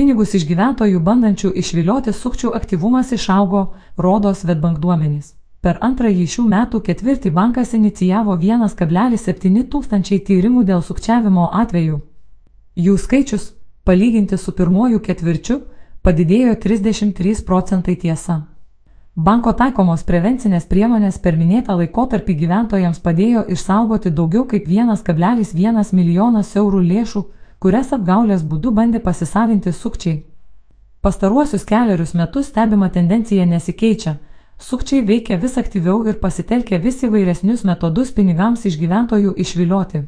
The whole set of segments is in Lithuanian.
Pinigus iš gyventojų bandančių išvilioti sukčių aktyvumas išaugo, rodo Svetbank duomenys. Per antrąjį šių metų ketvirtį bankas inicijavo 1,7 tūkstančiai tyrimų dėl sukčiavimo atvejų. Jų skaičius, palyginti su pirmoju ketvirčiu, padidėjo 33 procentai tiesa. Banko taikomos prevencinės priemonės per minėtą laikotarpį gyventojams padėjo išsaugoti daugiau kaip 1,1 milijonas eurų lėšų, kurias apgaulės būdu bandė pasisavinti sukčiai. Pastaruosius keliarius metus stebima tendencija nesikeičia. Sukčiai veikia vis aktyviau ir pasitelkia vis įvairesnius metodus pinigams iš gyventojų išvilioti.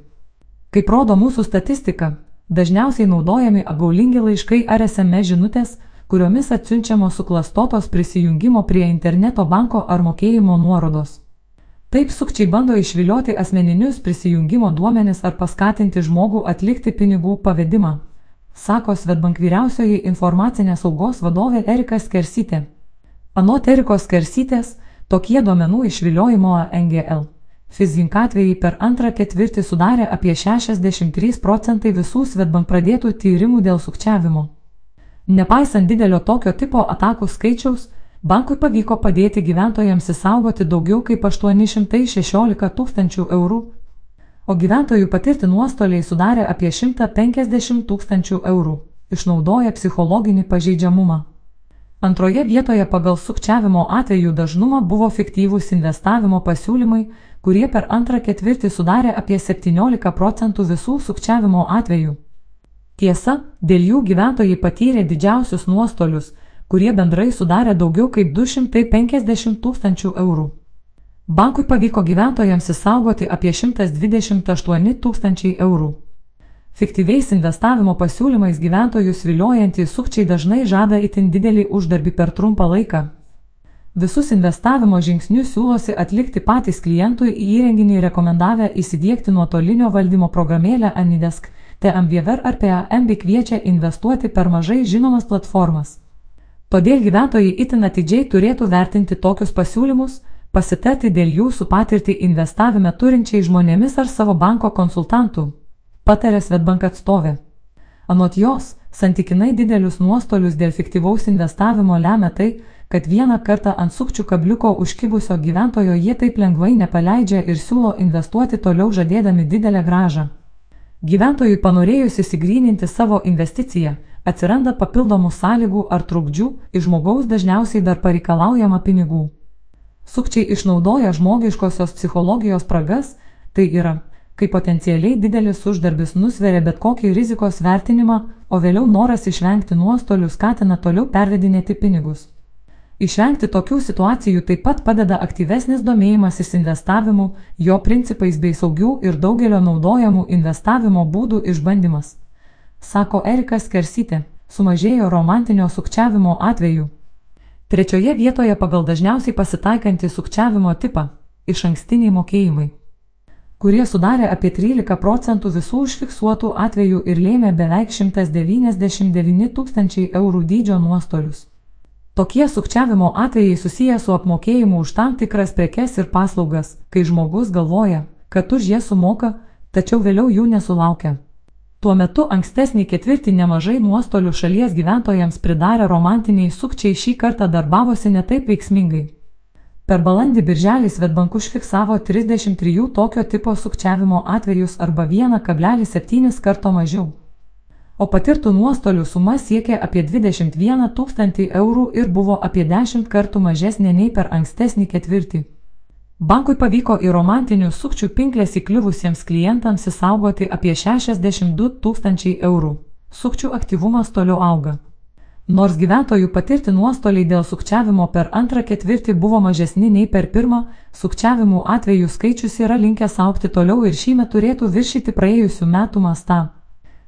Kaip rodo mūsų statistika, dažniausiai naudojami apgaulingi laiškai ar SMS žinutės, kuriomis atsiunčiamos suklastotos prisijungimo prie interneto banko ar mokėjimo nuorodos. Taip sukčiai bando išvilioti asmeninius prisijungimo duomenis ar paskatinti žmogų atlikti pinigų pavedimą, sako Svetbank vyriausioji informacinės saugos vadovė Erika Skersytė. Anot Erikos Skersytės, tokie duomenų išviliojimo NGL Fizink atvejai per antrą ketvirtį sudarė apie 63 procentai visų Svetbank pradėtų tyrimų dėl sukčiavimo. Nepaisant didelio tokio tipo atakų skaičiaus, bankui pavyko padėti gyventojams įsaugoti daugiau kaip 816 tūkstančių eurų, o gyventojų patirti nuostoliai sudarė apie 150 tūkstančių eurų, išnaudoja psichologinį pažeidžiamumą. Antroje vietoje pagal sukčiavimo atvejų dažnumą buvo fiktyvūs investavimo pasiūlymai, kurie per antrą ketvirtį sudarė apie 17 procentų visų sukčiavimo atvejų. Tiesa, dėl jų gyventojai patyrė didžiausius nuostolius, kurie bendrai sudarė daugiau kaip 250 tūkstančių eurų. Bankui pavyko gyventojams įsaugoti apie 128 tūkstančiai eurų. Fiktyviais investavimo pasiūlymais gyventojus viliojantys sukčiai dažnai žada itin didelį uždarbį per trumpą laiką. Visus investavimo žingsnius siūlosi atlikti patys klientui į įrenginį rekomendavę įsidėkti nuotolinio valdymo programėlę Anidesk, TMVR ar PAM bei kviečia investuoti per mažai žinomas platformas. Todėl gyventojai itin atidžiai turėtų vertinti tokius pasiūlymus, pasitarti dėl jų su patirtį investavime turinčiai žmonėmis ar savo banko konsultantų, patarė Svetbank atstovė. Anot jos, santykinai didelius nuostolius dėl fiktyvaus investavimo lemia tai, kad vieną kartą ant sukčių kabliuko užkibusio gyventojo jie taip lengvai nepaleidžia ir siūlo investuoti toliau žadėdami didelę gražą. Gyventojui panorėjus įsigryninti savo investiciją, atsiranda papildomų sąlygų ar trukdžių, iš žmogaus dažniausiai dar pareikalaujama pinigų. Sukčiai išnaudoja žmogiškosios psichologijos spragas, tai yra, kai potencialiai didelis uždarbis nusveria bet kokį rizikos vertinimą, o vėliau noras išvengti nuostolių skatina toliau pervedinėti pinigus. Išvengti tokių situacijų taip pat padeda aktyvesnis domėjimasis investavimu, jo principais bei saugių ir daugelio naudojamų investavimo būdų išbandymas. Sako Erikas Kersytė, sumažėjo romantinio sukčiavimo atveju. Trečioje vietoje pagal dažniausiai pasitaikantį sukčiavimo tipą - iš ankstiniai mokėjimai kurie sudarė apie 13 procentų visų užfiksuotų atvejų ir lėmė beveik 199 tūkstančiai eurų dydžio nuostolius. Tokie sukčiavimo atvejai susiję su apmokėjimu už tam tikras prekes ir paslaugas, kai žmogus galvoja, kad už jas sumoka, tačiau vėliau jų nesulaukia. Tuo metu ankstesnį ketvirtį nemažai nuostolių šalies gyventojams pridarę romantiniai sukčiai šį kartą darbavosi netaip veiksmingai. Per balandį birželį Svetbank užfiksavo 33 tokio tipo sukčiavimo atvejus arba 1,7 karto mažiau o patirtų nuostolių suma siekė apie 21 tūkstantį eurų ir buvo apie 10 kartų mažesnė nei per ankstesnį ketvirtį. Bankui pavyko į romantinių sukčių pinklės įkliuvusiems klientams įsaugoti apie 62 tūkstančiai eurų. Sukčių aktyvumas toliau auga. Nors gyventojų patirti nuostoliai dėl sukčiavimo per antrą ketvirtį buvo mažesni nei per pirmą, sukčiavimų atvejų skaičius yra linkęs aukti toliau ir šįmet turėtų viršyti praėjusių metų mastą.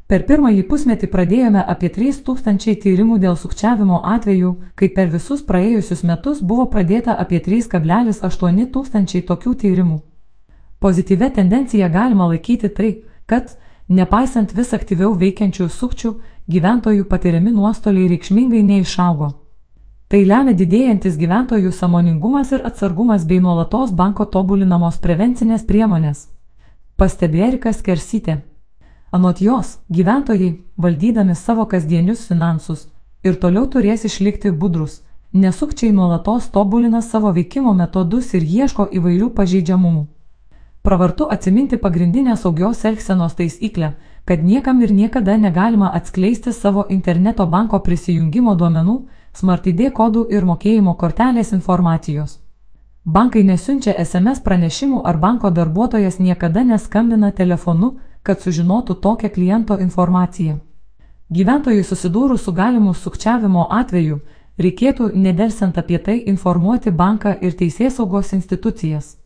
Per pirmąjį pusmetį pradėjome apie 3000 tyrimų dėl sukčiavimo atvejų, kai per visus praėjusius metus buvo pradėta apie 3,8 tūkstančiai tokių tyrimų. Pozityvę tendenciją galima laikyti tai, kad, nepaisant vis aktyviau veikiančių sukčių, gyventojų patiriami nuostoliai reikšmingai neišaugo. Tai lemia didėjantis gyventojų samoningumas ir atsargumas bei nuolatos banko tobulinamos prevencinės priemonės. Pastebė Erikas Kersytė. Anot jos, gyventojai, valdydami savo kasdienius finansus, ir toliau turės išlikti budrus, nes sukčiai nuolatos tobulina savo veikimo metodus ir ieško įvairių pažeidžiamumų. Pravartu atsiminti pagrindinę saugios elgsenos taisyklę, kad niekam ir niekada negalima atskleisti savo interneto banko prisijungimo duomenų, Smart ID kodų ir mokėjimo kortelės informacijos. Bankai nesiunčia SMS pranešimų ar banko darbuotojas niekada neskambina telefonu, kad sužinotų tokią kliento informaciją. Gyventojai susidūrus su galimu sukčiavimo atveju, reikėtų nedelsiant apie tai informuoti banką ir teisėsaugos institucijas.